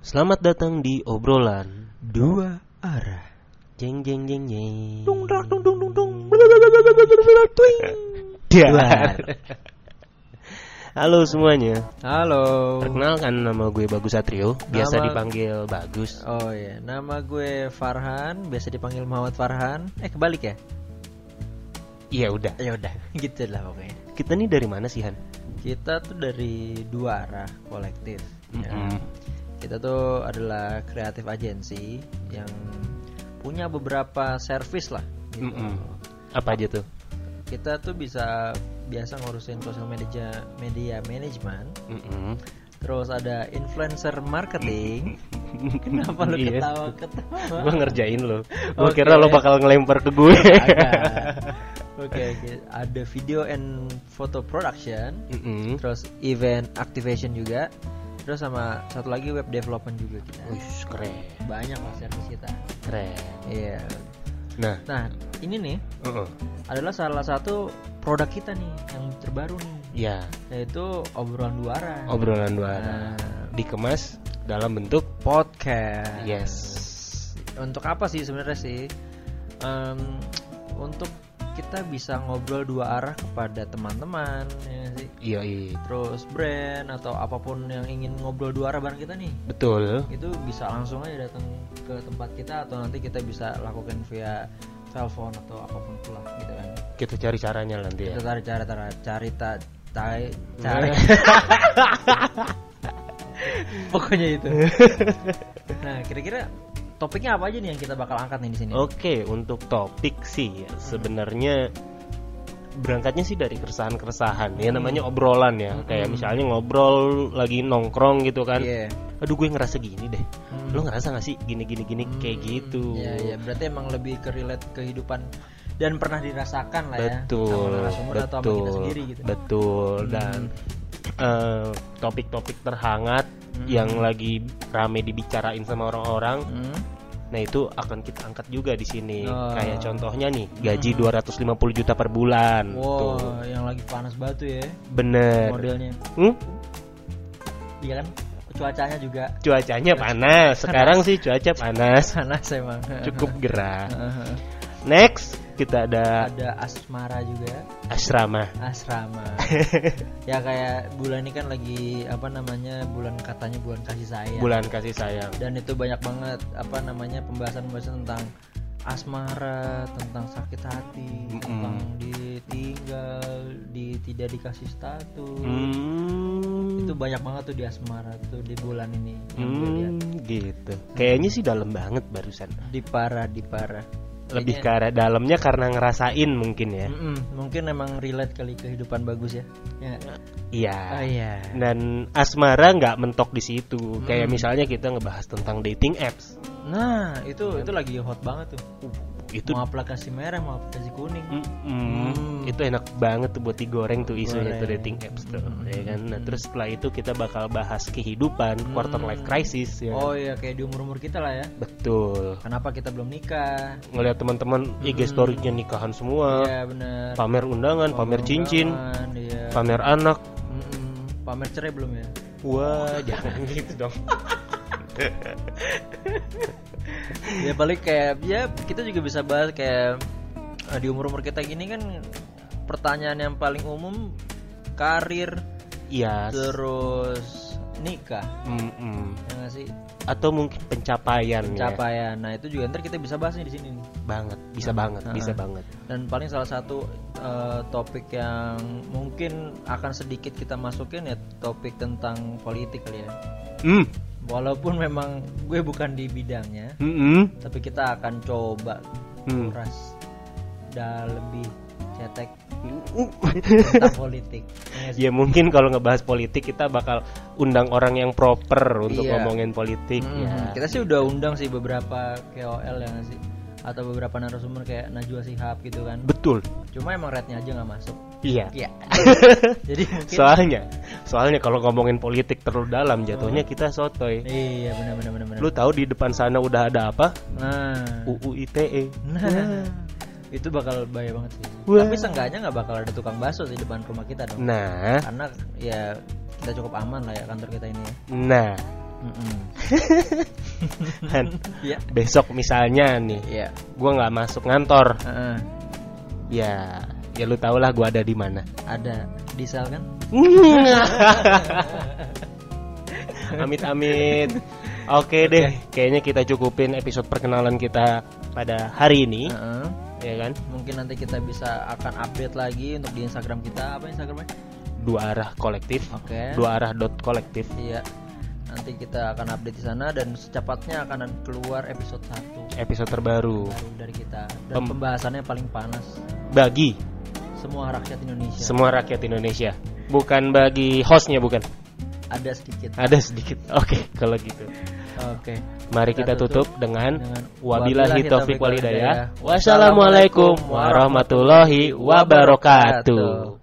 Selamat datang di obrolan Dua arah. jeng jeng jeng jeng. Dung dung dung dung dung. Dar. Halo semuanya. Halo. Perkenalkan nama gue Bagus Satrio, biasa Nama- dipanggil Bagus. Oh ya, nama gue Farhan, biasa dipanggil Muhammad Farhan. Eh kebalik ya? Iya udah. Ya udah, gitu lah pokoknya. Kita nih dari mana sih Han? Kita tuh dari dua arah kolektif. ya. Kita tuh adalah kreatif agensi yang punya beberapa service lah. Gitu. Apa aja tuh? Kita tuh bisa biasa ngurusin sosial media media management. Terus ada influencer marketing. Kenapa lu Iya. ketawa-ketawa? Gue ngerjain lo. Gue Oke. kira lo bakal ngelempar ke gue. Oke, oke. ada video and photo production, Mm-mm. terus event activation juga, terus sama satu lagi web development juga kita. Wih, keren, Banyak lah service kita. keren. Iya. Nah, Nah, ini nih uh-uh. adalah salah satu produk kita nih yang terbaru nih, ya yaitu obrolan dua arah. obrolan dua arah Nah, dikemas dalam bentuk podcast. yes. Untuk apa sih sebenarnya sih? Em, untuk kita bisa ngobrol dua arah kepada teman-teman, ya sih. Iya, iya. terus brand atau apa pun yang ingin ngobrol dua arah bareng kita nih betul. itu bisa langsung aja datang ke tempat kita atau nanti kita bisa lakukan via telepon atau apa pun pula gitu kan Kita cari caranya nanti ya. kita cari cara cara cari ta, tai cari pokoknya itu nah kira-kira topiknya apa aja nih yang kita bakal angkat nih di sini Oke, untuk topik sih ya, sebenarnya berangkatnya sih dari keresahan-keresahan. Ya namanya obrolan ya. Kayak misalnya ngobrol lagi nongkrong gitu kan. Iya. Aduh, gue ngerasa gini deh. Hmm. Lo ngerasa gak sih gini gini gini kayak gitu? Ya, ya, berarti emang lebih ke relate kehidupan dan pernah dirasakan lah ya betul sama narasumber atau sama kita sendiri gitu. betul dan eh, topik-topik terhangat yang lagi rame dibicarain sama orang-orang Hmm. nah itu akan kita angkat juga di sini Oh. kayak contohnya nih gaji 250 juta per bulan Wow, tuh yang lagi panas batu ya bener modelnya. Hmm? Iya kan? Cuacanya juga cuacanya panas sekarang sih cuaca panas panas emang. cukup gerah next kita ada Ada asmara juga, asrama asrama. ya kayak bulan ini kan lagi apa namanya? Bulan katanya bulan kasih sayang. bulan kasih sayang Dan itu banyak banget apa namanya pembahasan-pembahasan tentang asmara, tentang sakit hati, tentang ditinggal, di tidak dikasih status. hmm. itu banyak banget tuh di asmara tuh di bulan ini Hmm, gitu. Kayaknya sih dalam banget barusan. di parah di parah Lebih Kayaknya- ke arah dalamnya karena ngerasain mungkin ya. Mm-mm, mungkin emang relate kali kehidupan bagus ya ya nggak? Iya. oh iya Dan asmara nggak mentok di situ. Kayak Hmm. misalnya kita ngebahas tentang dating apps. nah itu itu lagi hot banget tuh Itu mau aplikasi merah mau aplikasi kuning Mm-mm. Hmm. itu enak banget tuh buat digoreng tuh isunya tuh Goreng. dating apps tuh, Mm-mm. ya kan. Nah, terus setelah itu kita bakal bahas kehidupan, quarter life crisis ya. oh iya kayak di umur umur kita lah ya Betul. kenapa kita belum nikah Ngeliat teman-teman IG story-nya nikahan semua, iya bener pamer undangan, pamer cincin, Undangan, iya. pamer anak, Mm-mm. pamer cerai belum ya Wah, jangan gitu dong. ya paling kayak ya kita juga bisa bahas kayak eh, di umur umur kita gini kan pertanyaan yang paling umum karir Iya. terus nikah mm-mm. ya nggak sih Atau mungkin pencapaian ya. capaian nah itu juga ntar kita bisa bahas nih di sini nih Banget, bisa banget, Ah. bisa banget. dan paling salah satu eh, topik yang mungkin akan sedikit kita masukin ya topik tentang politik kali ya Hmm. Walaupun memang gue bukan di bidangnya mm-mm. tapi kita akan coba Hmm. kuras dan lebih cetek tentang politik Ya sih? Ya mungkin kalau ngebahas politik kita bakal undang orang yang proper untuk Iya. ngomongin politik Hmm, ya. kita sih udah undang sih beberapa KOL ya nggak sih atau beberapa narasumber kayak Najwa Shihab gitu kan Betul. cuma emang rate-nya aja nggak masuk Iya. Iya. jadi mungkin Soalnya, soalnya kalau ngomongin politik terlalu dalam jatuhnya kita sotoy. iya benar benar benar benar Lu tahu di depan sana udah ada apa? nah UU ITE. nah itu bakal bahaya banget sih Wah. tapi seenggaknya nggak bakal ada tukang bakso di depan rumah kita dong Nah, karena ya kita cukup aman lah ya kantor kita ini ya nah, Mm-mm. Han, Iya. besok misalnya nih, Iya. gua nggak masuk kantor, Heeh. ya, ya lu tau lah gua ada di mana. Ada di sel kan? Amit-amit. Oke deh, kayaknya kita cukupin episode perkenalan kita pada hari ini, Heeh. ya kan? Mungkin nanti kita bisa akan update lagi untuk di Instagram kita. Apa Instagramnya? Dua arah kolektif, Oke. dua arah dot kolektif. Iya. Nanti kita akan update di sana dan secepatnya akan keluar episode 1 Episode terbaru baru dari kita. Dan Pem- pembahasannya paling panas. bagi Semua rakyat Indonesia. semua rakyat Indonesia, bukan bagi hostnya bukan? Ada sedikit. Ada sedikit. Oke, kalau gitu. Oke. Mari kita Kita tutup tutup dengan dengan wabillahi taufiq walhidayah. Wassalamualaikum warahmatullahi wabarakatuh.